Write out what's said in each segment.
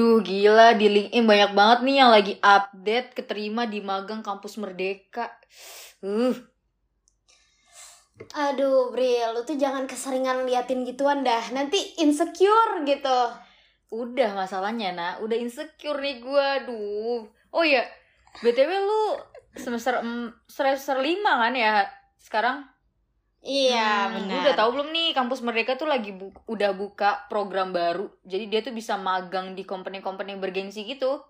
Duh gila di LinkedIn banyak banget nih yang lagi update keterima di magang kampus Merdeka. Uh, Aduh, Bril, lu tuh jangan keseringan liatin gituan dah. Nanti insecure gitu. udah masalahnya nak, udah insecure nih gua. Duh. Oh iya, BTW lu semester em, semester 5 kan ya sekarang? Iya, Hmm, benar. Lu udah tahu belum nih kampus Merdeka tuh lagi bu- udah buka program baru. Jadi dia tuh bisa magang di company-company bergengsi gitu.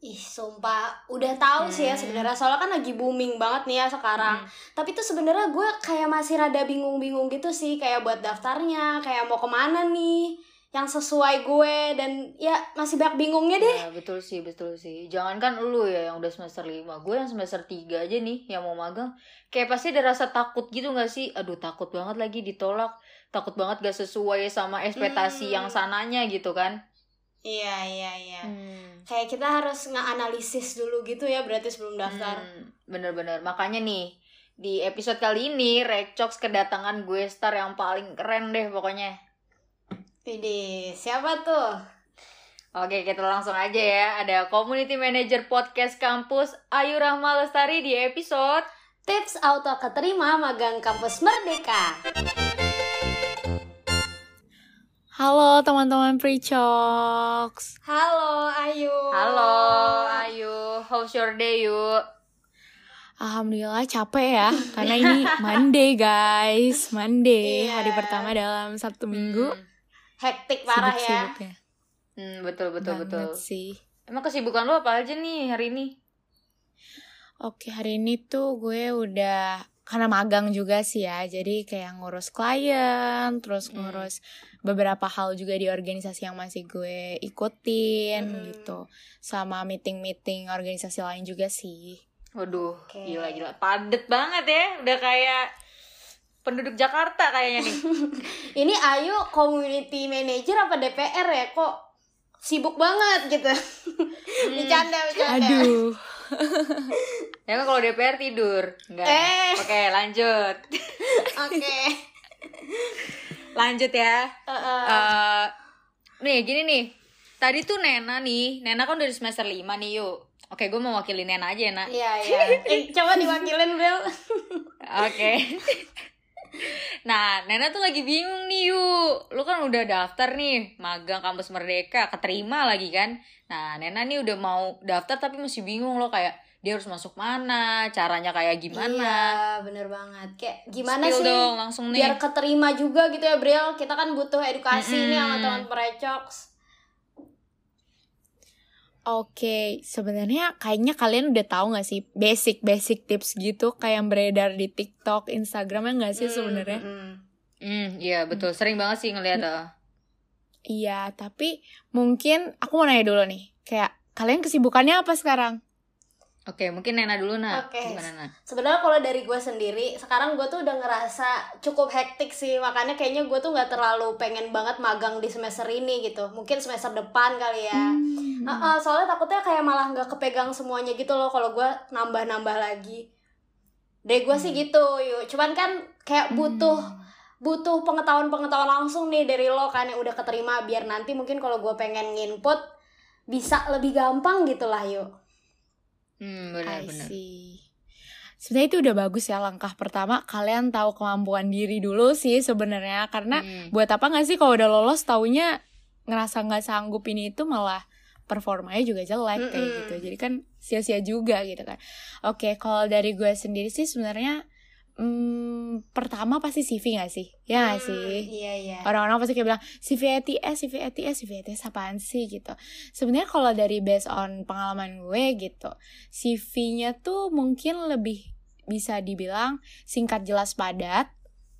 Ih, sumpah, udah tahu sih ya Hmm. sebenarnya. Soalnya kan lagi booming banget nih ya sekarang. Hmm. Tapi tuh sebenarnya gue kayak masih rada bingung-bingung gitu sih, kayak buat daftarnya, kayak mau ke mana nih, yang sesuai gue dan ya masih banyak bingungnya deh. Ya, betul sih, betul sih. Jangankan lu ya yang udah semester 5. Gue yang semester 3 aja nih yang mau magang. Kayak pasti ada rasa takut gitu gak sih? Aduh, takut banget lagi ditolak. Takut banget gak sesuai sama ekspektasi Hmm. yang sananya gitu kan. Iya, iya, iya. Hmm. Kayak kita harus ngeanalisis dulu gitu ya berarti sebelum daftar. Hmm, Bener-bener. Makanya nih, di episode kali ini, Recox kedatangan gue star yang paling keren deh pokoknya. Widih, siapa tuh? Oke, kita langsung aja ya. Ada Community Manager Podcast Kampus Ayu Rahma Lestari di episode Tips auto keterima magang kampus Merdeka. Halo teman-teman Precox. Halo Ayu. Halo Ayu, how's your day yuk? Alhamdulillah capek ya, karena ini Monday guys, Monday Iya. hari pertama dalam satu minggu. Hektik parah ya. Sibuk-sibuknya. Hmm, betul betul Banget betul. sih. Emang kesibukan lu apa aja nih hari ini? Oke hari ini tuh gue udah karena magang juga sih ya, jadi kayak ngurus klien, terus Hmm. ngurus beberapa hal juga di organisasi yang masih gue ikutin Hmm. gitu, sama meeting-meeting organisasi lain juga sih. Waduh, Oke. gila gila. Padet banget ya. Udah kayak penduduk Jakarta kayaknya nih. Ini Ayu community manager apa DPR ya? Kok sibuk banget gitu. bercanda, bercanda. Aduh. ya kan kalau DPR tidur. Enggak. Eh. Oke, lanjut. Oke. lanjut ya. Heeh. Eh, nih gini nih. Tadi tuh Nena nih. Nena kan udah di semester 5 nih yuk. Oke, gue mau wakilin Nena aja ya, Nak. Iya, iya. Eh, coba diwakilin, Bel. Oke. Nah, Nena tuh lagi bingung nih, yuk. Lu kan udah daftar nih, magang kampus Merdeka, keterima lagi kan. Nah, Nena nih udah mau daftar tapi masih bingung loh kayak dia harus masuk mana, caranya kayak gimana. Iya, bener banget. Kayak gimana Spill sih dong langsung nih. biar keterima juga gitu ya, Bril. Kita kan butuh edukasi nih sama teman Precox. Oke, sebenarnya kayaknya kalian udah tahu nggak sih basic-basic tips gitu kayak yang beredar di TikTok, Instagram ya nggak sih Hmm, sebenarnya? mm-mm. Hmm, iya betul. Sering banget sih ngeliat ah. Iya, tapi mungkin aku mau nanya dulu nih, kayak kalian kesibukannya apa sekarang? Oke, mungkin Nena dulu, Nak. Oke. Gimana, Nak? Sebenarnya kalau dari gue sendiri, sekarang gue tuh udah ngerasa cukup hektik sih. Makanya kayaknya gue tuh nggak terlalu pengen banget magang di semester ini gitu. Mungkin semester depan kali ya. Hmm. Heeh, soalnya takutnya kayak malah nggak kepegang semuanya gitu loh kalau gue nambah-nambah lagi. Dari gue sih Hmm. gitu, yuk. Cuman kan kayak butuh butuh pengetahuan-pengetahuan langsung nih dari lo kan yang udah keterima biar nanti mungkin kalau gue pengen nginput bisa lebih gampang gitu lah yuk. Hmm, I benar-benar. see. Sebenarnya itu udah bagus ya langkah pertama kalian tahu kemampuan diri dulu sih sebenarnya karena Hmm. buat apa nggak sih kalau udah lolos taunya ngerasa nggak sanggup ini itu malah performanya juga jelek kayak Mm-mm. gitu jadi kan sia-sia juga gitu kan oke kalau dari gue sendiri sih sebenarnya hmm, pertama pasti CV nggak sih ya nggak Hmm, sih Iya iya. orang-orang pasti kayak bilang CV ATS, CV ATS, CV ATS apaan sih gitu. Sebenarnya kalau dari based on pengalaman gue gitu, CV-nya tuh mungkin lebih bisa dibilang singkat jelas padat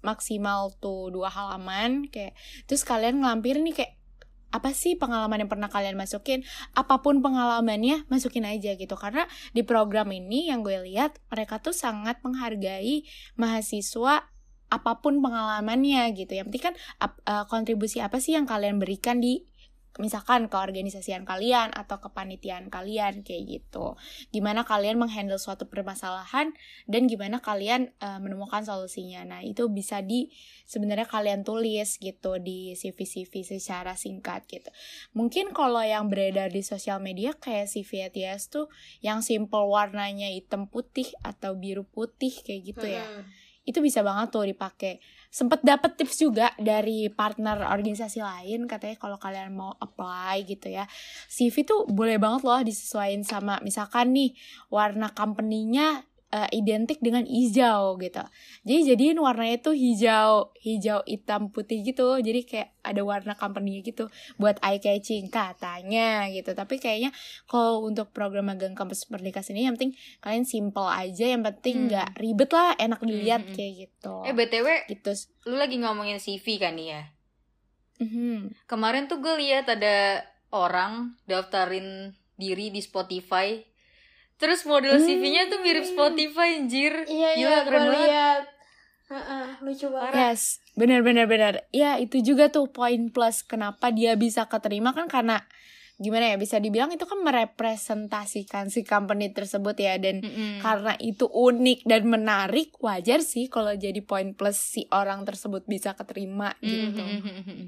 maksimal tuh dua halaman kayak terus kalian ngelampir nih kayak apa sih pengalaman yang pernah kalian masukin? Apa pun pengalamannya masukin aja gitu. Karena di program ini yang gue lihat mereka tuh sangat menghargai mahasiswa apa pun pengalamannya gitu. Yang penting kan ap- uh, kontribusi apa sih yang kalian berikan di misalkan ke organisasian kalian atau kepanitiaan kalian kayak gitu. Gimana kalian menghandle suatu permasalahan dan gimana kalian uh, menemukan solusinya. Nah, itu bisa di sebenarnya kalian tulis gitu di CV-CV secara singkat gitu. Mungkin kalau yang beredar di sosial media kayak CV ATS tuh yang simple warnanya hitam putih atau biru putih kayak gitu ya. Hmm. Itu bisa banget tuh dipakai. Sempet dapet tips juga dari partner organisasi lain katanya kalau kalian mau apply gitu ya. CV tuh boleh banget loh disesuaikan sama misalkan nih warna company-nya uh, identik dengan hijau gitu. Jadi jadiin warnanya tuh hijau, hijau hitam putih gitu. Jadi kayak ada warna company gitu buat eye catching katanya gitu. Tapi kayaknya kalau untuk program magang kampus Merdeka sini yang penting kalian simple aja, yang penting hmm. nggak hmm. ribet lah, enak dilihat hmm. kayak gitu. Eh btw, gitu. Lu lagi ngomongin CV kan nih ya? Mm-hmm. Kemarin tuh gue lihat ada orang daftarin diri di Spotify Terus model hmm. CV-nya tuh mirip Spotify anjir. Iya, iya, keren banget. Liat. Uh -uh, lucu banget. Yes, benar benar benar. Ya, itu juga tuh poin plus kenapa dia bisa keterima kan karena gimana ya bisa dibilang itu kan merepresentasikan si company tersebut ya dan mm -hmm. karena itu unik dan menarik wajar sih kalau jadi poin plus si orang tersebut bisa keterima gitu. Mm -hmm.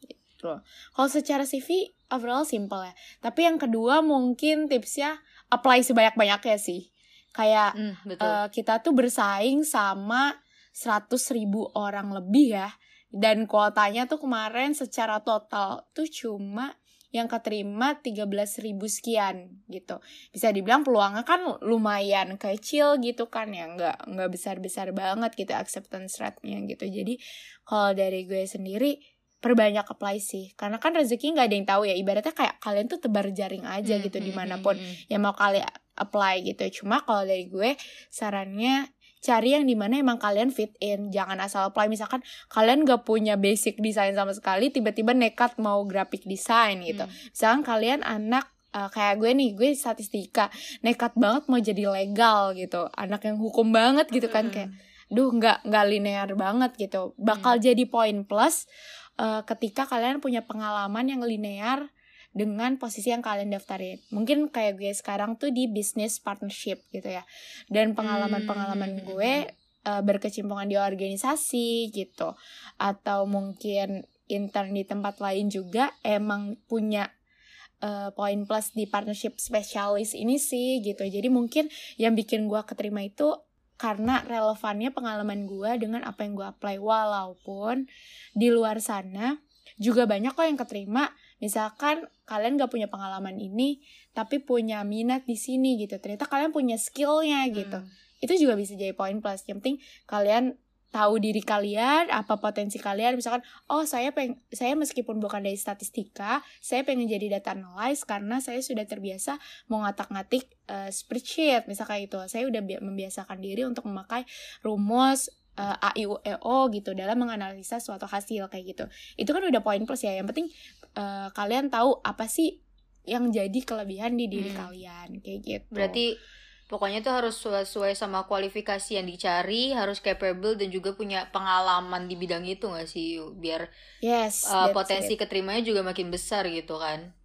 gitu. Kalau secara CV overall simple ya. Tapi yang kedua mungkin tipsnya apply sebanyak-banyaknya sih. Kayak mm, betul. Uh, kita tuh bersaing sama 100 ribu orang lebih ya. Dan kuotanya tuh kemarin secara total tuh cuma yang keterima 13 ribu sekian gitu. Bisa dibilang peluangnya kan lumayan kecil gitu kan ya, nggak nggak besar-besar banget gitu acceptance rate-nya gitu. Jadi kalau dari gue sendiri perbanyak apply sih. Karena kan rezeki nggak ada yang tahu ya. Ibaratnya kayak kalian tuh tebar jaring aja mm, gitu mm, di mana pun mm, yang mau kalian apply gitu. Cuma kalau dari gue sarannya cari yang di mana emang kalian fit in. Jangan asal apply. Misalkan kalian gak punya basic desain sama sekali tiba-tiba nekat mau graphic design gitu. Mm. misalkan kalian anak uh, kayak gue nih gue statistika. Nekat banget mau jadi legal gitu. Anak yang hukum banget gitu kan kayak duh nggak nggak linear banget gitu. Bakal mm. jadi poin plus uh, ketika kalian punya pengalaman yang linear dengan posisi yang kalian daftarin. Mungkin kayak gue sekarang tuh di business partnership gitu ya. Dan pengalaman-pengalaman hmm. gue uh, berkecimpungan di organisasi gitu. Atau mungkin intern di tempat lain juga emang punya uh, poin plus di partnership spesialis ini sih gitu. Jadi mungkin yang bikin gue keterima itu karena relevannya pengalaman gue dengan apa yang gue apply. Walaupun di luar sana juga banyak kok yang keterima. Misalkan kalian gak punya pengalaman ini tapi punya minat di sini gitu. Ternyata kalian punya skillnya gitu. Hmm. itu juga bisa jadi poin plus. Yang penting kalian tahu diri kalian, apa potensi kalian. Misalkan, oh saya peng saya meskipun bukan dari statistika, saya pengen jadi data analyst karena saya sudah terbiasa mau ngatak-ngatik uh, spreadsheet, misalkan itu. Saya udah membiasakan diri untuk memakai rumus uh, A I U E O gitu dalam menganalisa suatu hasil kayak gitu. Itu kan udah poin plus ya. Yang penting uh, kalian tahu apa sih yang jadi kelebihan di diri hmm. kalian kayak gitu. Berarti Pokoknya tuh harus sesuai sama kualifikasi yang dicari, harus capable dan juga punya pengalaman di bidang itu gak sih? Biar yes, uh, potensi it. keterimanya juga makin besar gitu kan.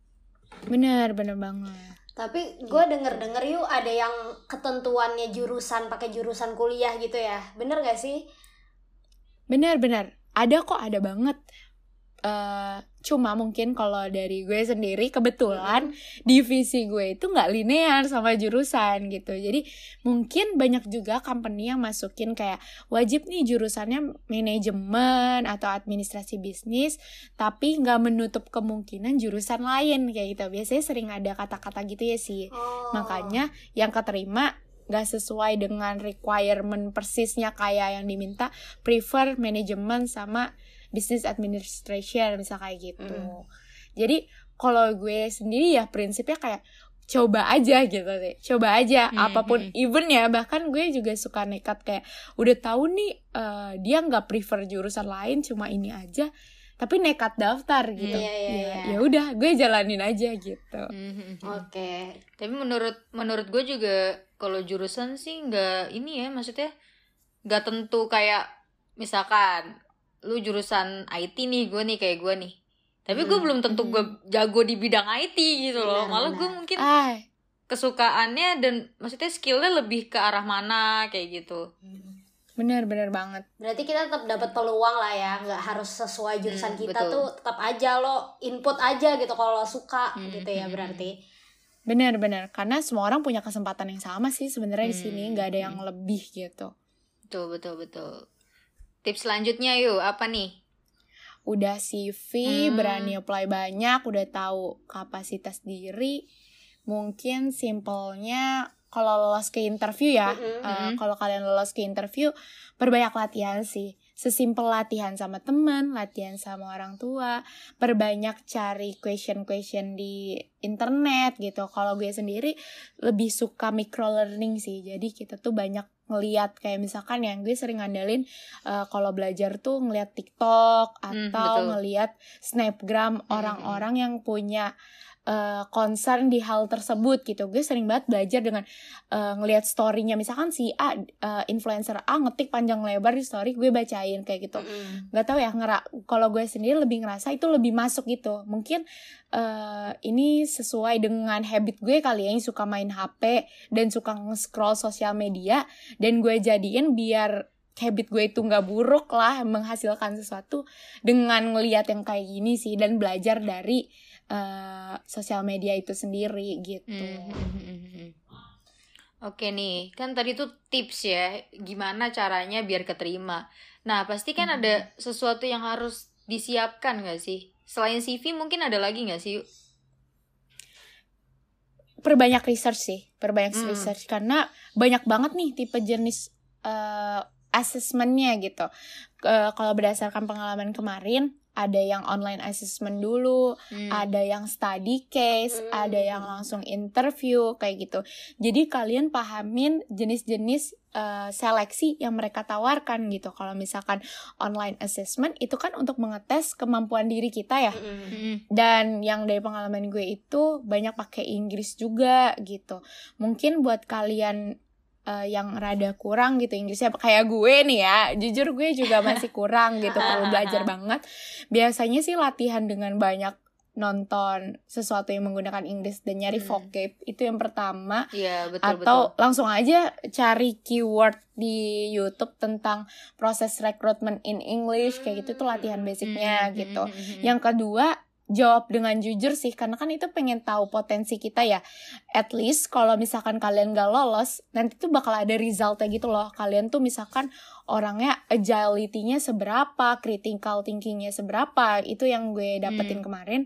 Bener, bener banget. Tapi gue denger denger yuk ada yang ketentuannya jurusan pakai jurusan kuliah gitu ya, bener gak sih? Bener bener, ada kok ada banget. Uh, cuma mungkin kalau dari gue sendiri kebetulan divisi gue itu nggak linear sama jurusan gitu. Jadi mungkin banyak juga company yang masukin kayak wajib nih jurusannya manajemen atau administrasi bisnis tapi nggak menutup kemungkinan jurusan lain kayak gitu. Biasanya sering ada kata-kata gitu ya sih. Oh. makanya yang keterima gak sesuai dengan requirement persisnya kayak yang diminta prefer manajemen sama business administration misal kayak gitu mm. jadi kalau gue sendiri ya prinsipnya kayak coba aja gitu sih coba aja Hmm, apa pun hmm. even ya bahkan gue juga suka nekat kayak udah tahu nih eh, dia nggak prefer jurusan lain cuma ini aja tapi nekat daftar gitu Iya, iya, ya iya. ya udah gue jalanin aja gitu Mhm. Oke. Tapi menurut menurut gue juga kalau jurusan sih nggak ini ya maksudnya nggak tentu kayak misalkan lu jurusan IT nih gue nih kayak gue nih. Tapi gue Hmm. belum tentu gue jago di bidang IT gitu loh. Benar, Malah gue mungkin ah kesukaannya dan maksudnya skillnya lebih ke arah mana kayak gitu. bener bener banget Berarti kita tetap dapat peluang lah ya, nggak harus sesuai jurusan Hmm, kita betul. tuh tetap aja lo input aja gitu kalau suka Hmm, gitu ya hmm, berarti. bener bener karena semua orang punya kesempatan yang sama sih sebenarnya di sini Hmm, nggak ada yang hmm. lebih gitu Betul betul betul. Tips selanjutnya yuk apa nih? udah CV Hmm. berani apply banyak udah tahu kapasitas diri mungkin simpelnya kalau lolos ke interview ya Mm-mm. eh, Mm-mm. kalau kalian lolos ke interview perbanyak latihan sih sesimpel latihan sama teman latihan sama orang tua perbanyak cari question-question di internet gitu. Kalau gue sendiri lebih suka micro learning sih. Jadi kita tuh banyak ngeliat kayak misalkan yang gue sering ngandelin eh, kalau belajar tuh ngeliat TikTok Hmm, atau betul. ngeliat snapgram orang-orang yang punya eh, concern di hal tersebut gitu. Gue sering banget belajar dengan eh, ngelihat storynya. Misalkan si A eh, influencer A ngetik panjang lebar di story gue bacain kayak gitu. Nggak tahu ya ngera kalau gue sendiri lebih ngerasa itu lebih masuk gitu. Mungkin eh, ini sesuai dengan habit gue kali ya yang suka main HP dan suka nge-scroll sosial media dan gue jadiin biar habit gue itu nggak buruk lah menghasilkan sesuatu dengan ngelihat yang kayak gini sih dan belajar dari eh, sosial media itu sendiri gitu Hmm. Oke nih, kan tadi tuh tips ya, gimana caranya biar keterima. Nah, pasti kan ada sesuatu yang harus disiapkan gak sih? Selain CV mungkin ada lagi gak sih? perbanyak research sih, perbanyak Hmm. research karena banyak banget nih tipe jenis eh, assessmentnya gitu. Eh, kalau berdasarkan pengalaman kemarin, ada yang online assessment dulu, Hmm. ada yang study case, Hmm. ada yang langsung interview kayak gitu. Jadi kalian pahamin jenis-jenis eh, seleksi yang mereka tawarkan gitu. Kalau misalkan online assessment itu kan untuk mengetes kemampuan diri kita ya Mm-mm. Mm-mm. dan yang dari pengalaman gue itu banyak pakai Inggris juga gitu mungkin buat kalian eh, yang rada kurang gitu Inggrisnya kayak gue nih ya jujur gue juga masih kurang gitu perlu belajar banget biasanya sih latihan dengan banyak nonton sesuatu yang menggunakan Inggris dan nyari Hmm. vocab itu yang pertama Iya, betul atau betul. langsung aja cari keyword di YouTube tentang proses recruitment in English kayak gitu tuh latihan basicnya Hmm, gitu hmm, hmm, hmm. yang kedua, jawab dengan jujur sih, karena kan itu pengen tahu potensi kita ya. At least kalau misalkan kalian gak lolos, nanti tuh bakal ada resultnya gitu loh. Kalian tuh misalkan orangnya agility-nya seberapa, critical thinking-nya seberapa, itu yang gue dapetin Hmm. kemarin.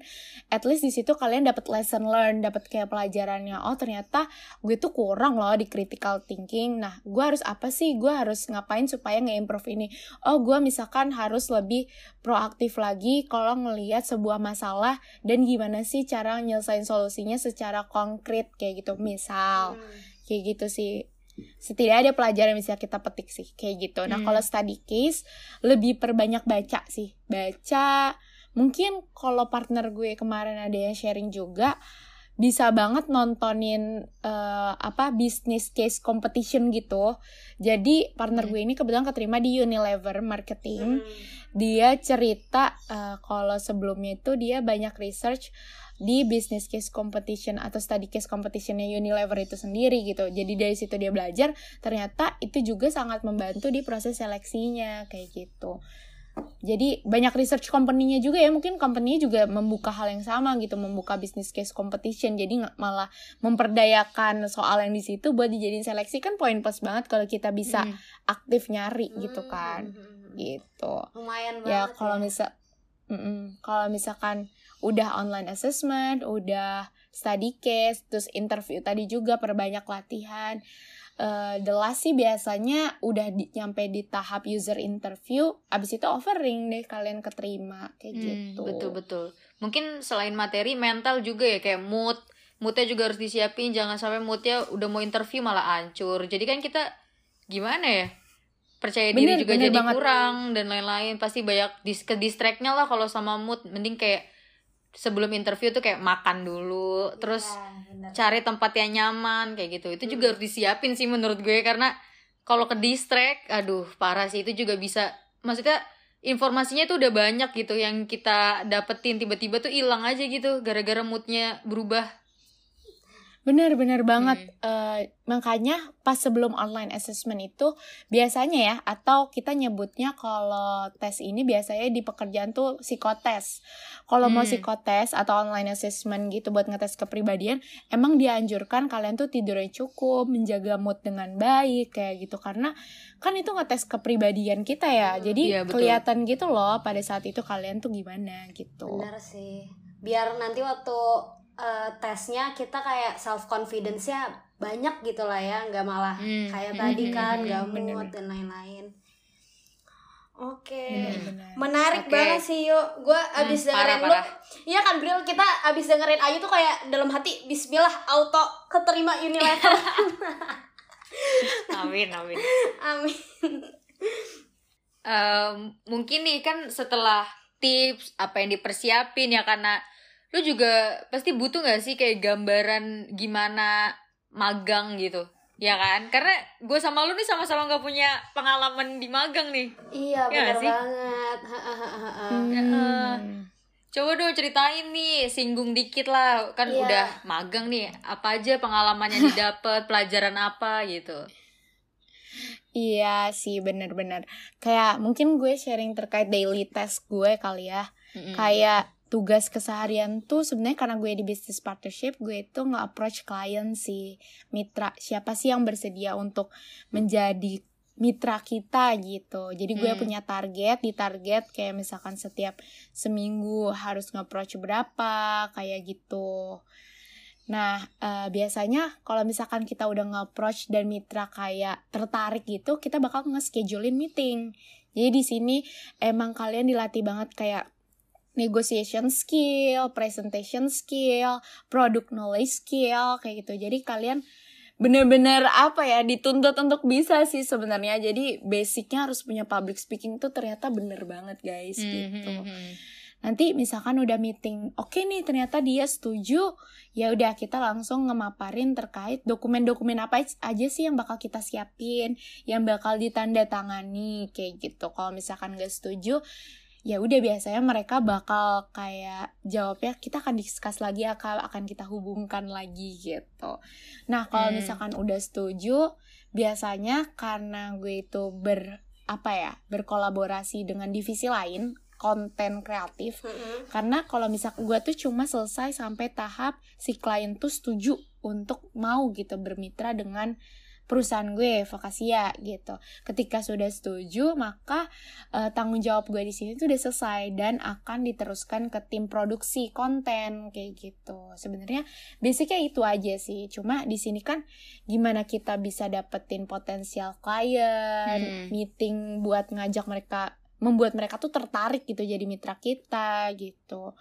At least di situ kalian dapat lesson learn, dapat kayak pelajarannya. Oh ternyata gue tuh kurang loh di critical thinking. Nah, gue harus apa sih? Gue harus ngapain supaya nge-improve ini? Oh, gue misalkan harus lebih proaktif lagi kalau ngelihat sebuah masalah dan gimana sih cara nyelesain solusinya secara konkret kayak gitu. Misal, Hmm. kayak gitu sih. Setidaknya ada pelajaran yang bisa kita petik sih kayak gitu. Nah, Hmm. kalau study case lebih perbanyak baca sih. Baca mungkin kalau partner gue kemarin ada yang sharing juga bisa banget nontonin eh, apa business case competition gitu. Jadi partner Hmm. gue ini kebetulan keterima di Unilever marketing Hmm. dia cerita eh, kalau sebelumnya itu dia banyak research di business case competition atau study case competitionnya Unilever itu sendiri gitu. Jadi dari situ dia belajar, ternyata itu juga sangat membantu di proses seleksinya kayak gitu. Jadi banyak research company-nya juga ya, mungkin company juga membuka hal yang sama gitu, membuka business case competition. Jadi malah memperdayakan soal yang di situ buat dijadiin seleksi kan poin plus banget kalau kita bisa Hmm. aktif nyari gitu Hmm, kan. hmm. Gitu Lumayan ya banget kalau misal mm-mm. kalau misalkan udah online assessment udah study case terus interview tadi juga perbanyak latihan Eh, the last sih biasanya udah di, nyampe di tahap user interview abis itu offering deh kalian keterima kayak Hmm, gitu Betul betul. Mungkin selain materi mental juga ya kayak mood moodnya juga harus disiapin jangan sampai moodnya udah mau interview malah hancur jadi kan kita gimana ya percaya diri Bener, juga bener jadi banget. kurang dan lain-lain. Pasti banyak dis ke distractnya lah kalau sama mood. Mending kayak sebelum interview tuh kayak makan dulu terus Iya, bener. cari tempat yang nyaman kayak gitu. Itu juga harus disiapin sih menurut gue karena kalau ke distract aduh parah sih. Itu juga bisa maksudnya informasinya tuh udah banyak gitu yang kita dapetin. Tiba-tiba tuh hilang aja gitu gara-gara moodnya berubah Bener-bener banget. Eh, makanya pas sebelum online assessment itu biasanya ya, atau kita nyebutnya kalau tes ini biasanya di pekerjaan tuh psikotes. Kalau mau Hmm. psikotes atau online assessment gitu buat ngetes kepribadian, emang dianjurkan kalian tuh tidurnya cukup, menjaga mood dengan baik kayak gitu. Karena kan itu ngetes kepribadian kita ya. Jadi Iya, betul. kelihatan gitu loh pada saat itu kalian tuh gimana gitu. Bener sih. Biar nanti waktu eh, tesnya kita kayak self confidence ya banyak gitu lah ya, nggak malah Hmm. kayak Hmm, tadi hmm, kan hmm, nggak bener. mood dan lain-lain. Oke. Bener-bener. Menarik Oke. banget sih yuk. Gue abis Hmm, dengerin parah, lu. parah. Iya kan Bril, kita abis dengerin Ayu tuh kayak dalam hati Bismillah auto keterima Unilever. amin amin Amin. Em, mungkin nih kan setelah tips apa yang dipersiapin ya karena lu juga pasti butuh gak sih kayak gambaran gimana magang gitu ya kan karena gue sama lu nih sama-sama nggak punya pengalaman di magang nih Iya Iya nggak sih? banget. Ha, ha, ha, ha, ha. Hmm. coba dong ceritain nih singgung dikit lah kan Iya. udah magang nih apa aja pengalaman yang didapat pelajaran apa gitu Iya sih bener-bener Kayak mungkin gue sharing terkait daily test gue kali ya Mm-mm. Kayak tugas keseharian tuh sebenarnya karena gue di business partnership gue itu nge-approach klien sih mitra. Siapa sih yang bersedia untuk menjadi mitra kita gitu. Jadi gue Hmm. punya target di target kayak misalkan setiap seminggu harus nge-approach berapa kayak gitu. Nah eh, biasanya kalau misalkan kita udah nge-approach dan mitra kayak tertarik gitu kita bakal nge-schedulein meeting. Jadi di sini emang kalian dilatih banget kayak negotiation skill, presentation skill, product knowledge skill kayak gitu. Jadi kalian bener-bener apa ya dituntut untuk bisa sih sebenarnya. Jadi basicnya harus punya public speaking tuh ternyata bener banget guys gitu. Mhm. Nanti misalkan udah meeting, oke nih ternyata dia setuju, ya udah kita langsung ngemaparin terkait dokumen-dokumen apa aja sih yang bakal kita siapin, yang bakal ditandatangani kayak gitu. Kalau misalkan gak setuju, ya udah biasanya mereka bakal kayak jawabnya kita akan discuss lagi akan akan kita hubungkan lagi gitu. Nah kalau Hmm. misalkan udah setuju, biasanya karena gue itu ber apa ya berkolaborasi dengan divisi lain konten kreatif Mm-mm. karena kalau misal gue tuh cuma selesai sampai tahap si klien tuh setuju untuk mau gitu bermitra dengan perusahaan gue Vakasia gitu. Ketika sudah setuju, maka eh, tanggung jawab gue di sini tuh udah selesai dan akan diteruskan ke tim produksi konten kayak gitu. Sebenarnya basicnya itu aja sih. Cuma di sini kan gimana kita bisa dapetin potensial klien, Hmm. meeting buat ngajak mereka membuat mereka tuh tertarik gitu jadi mitra kita gitu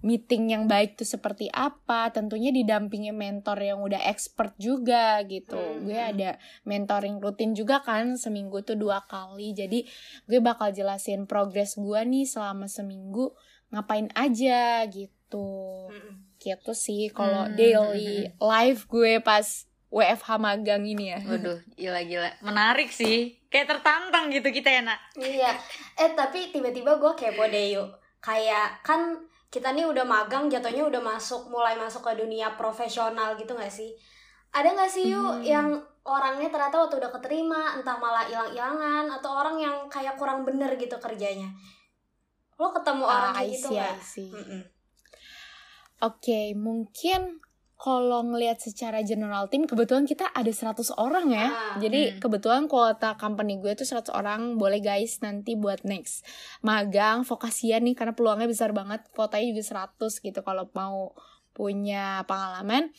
meeting yang baik tuh seperti apa tentunya didampingi mentor yang udah expert juga gitu Hmm. gue ada mentoring rutin juga kan seminggu tuh dua kali jadi gue bakal jelasin progres gue nih selama seminggu ngapain aja gitu Mm-mm. gitu sih kalau Hmm. daily live gue pas WFH magang ini ya Waduh, gila-gila. Menarik sih. Kayak tertantang gitu kita ya, Nak. Iya. Eh tapi tiba-tiba gue kepo deh yuk. Kayak kan kita nih udah magang jatuhnya udah masuk mulai masuk ke dunia profesional gitu gak sih? Ada gak sih yuk Hmm. yang orangnya ternyata waktu udah keterima entah malah hilang-hilangan atau orang yang kayak kurang bener gitu kerjanya? Lo ketemu orang Ah, kayak I gitu see, gak? See. Mm-mm. Oke, mungkin kalau ngelihat secara general tim kebetulan kita ada 100 orang ya. Ah, Jadi hmm. kebetulan kuota company gue tuh 100 orang. Boleh guys nanti buat next magang vokasian nih karena peluangnya besar banget. Kuotanya juga 100 gitu kalau mau punya pengalaman.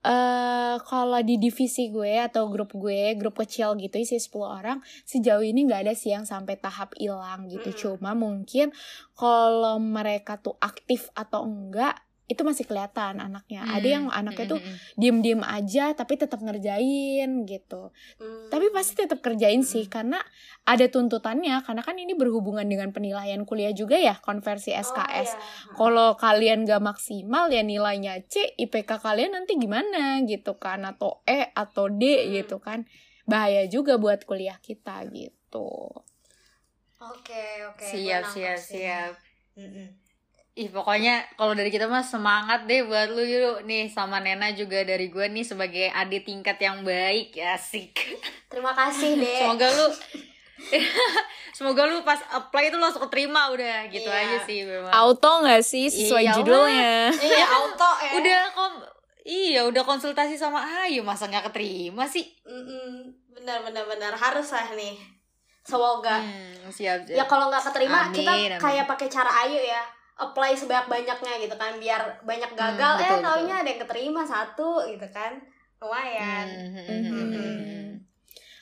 eh kalau di divisi gue atau grup gue, grup kecil gitu isi 10 orang, sejauh ini nggak ada sih yang sampai tahap hilang gitu. Mm. Cuma mungkin kalau mereka tuh aktif atau enggak itu masih kelihatan anaknya. Hmm. Ada yang anaknya tuh diem-diem aja tapi tetap ngerjain gitu. Hmm. Tapi pasti tetap kerjain sih karena ada tuntutannya karena kan ini berhubungan dengan penilaian kuliah juga ya konversi Oh, SKS. iya. Kalau kalian gak maksimal ya nilainya C, IPK kalian nanti gimana gitu kan atau E atau D Hmm. gitu kan. Bahaya juga buat kuliah kita gitu. Oke, oke. siap gua nangkep siap sih. siap Mm-mm. Ih pokoknya kalau dari kita mah semangat deh buat lu yuk nih sama Nena juga dari gue nih sebagai adik tingkat yang baik asik Terima kasih, Dek. semoga lu semoga lu pas apply itu langsung keterima udah gitu Iya. aja sih memang Auto gak sih sesuai Iya, judulnya? Iya, auto ya. udah kom iya udah konsultasi sama Ayu masa nggak keterima sih Mm-mm. Benar, benar, benar. Harus lah nih. Semoga. hmm, siap Ya kalau nggak keterima, Amin, kita amin. kayak pakai cara Ayu ya. Apply sebanyak-banyaknya gitu kan. Biar banyak gagal, Hmm, eh betul, taunya ada yang keterima satu gitu kan. Lumayan. Hmm, Mhm.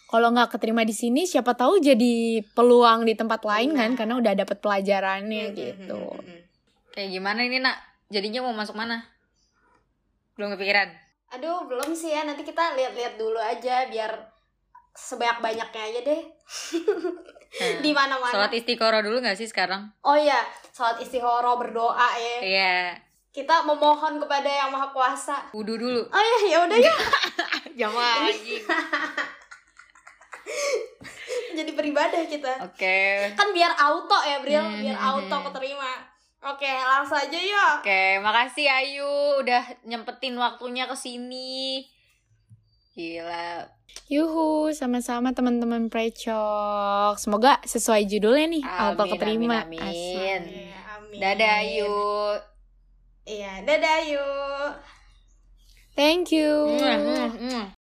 Kalau nggak keterima di sini, siapa tahu jadi peluang di tempat lain Iya. kan, karena udah dapet pelajarannya Mm-mm, gitu. kayak gimana ini nak jadinya mau masuk mana belum kepikiran Aduh, belum sih ya. Nanti kita lihat-lihat dulu aja biar sebanyak-banyaknya aja deh. Hmm. Di mana-mana. Sholat istiqoroh dulu gak sih sekarang? Oh iya, salat istihoro berdoa ya. Iya, Kita memohon kepada Yang Maha Kuasa. wudhu dulu. Oh iya, ya udah ya. Jangan lagi. Jadi beribadah kita. Oke. Kan biar auto ya, Bril, Hmm, biar hmm, auto hmm. keterima. Oke, langsung aja yuk. Oke, makasih Ayu udah nyempetin waktunya ke sini. Gila. Yuhu, sama-sama teman-teman precok. Semoga sesuai judulnya nih, auto Amin, keterima. amin, amin. Iya, amin. Dadah Ayu. Iya, dadah yuk. Thank you. Mwah, mwah.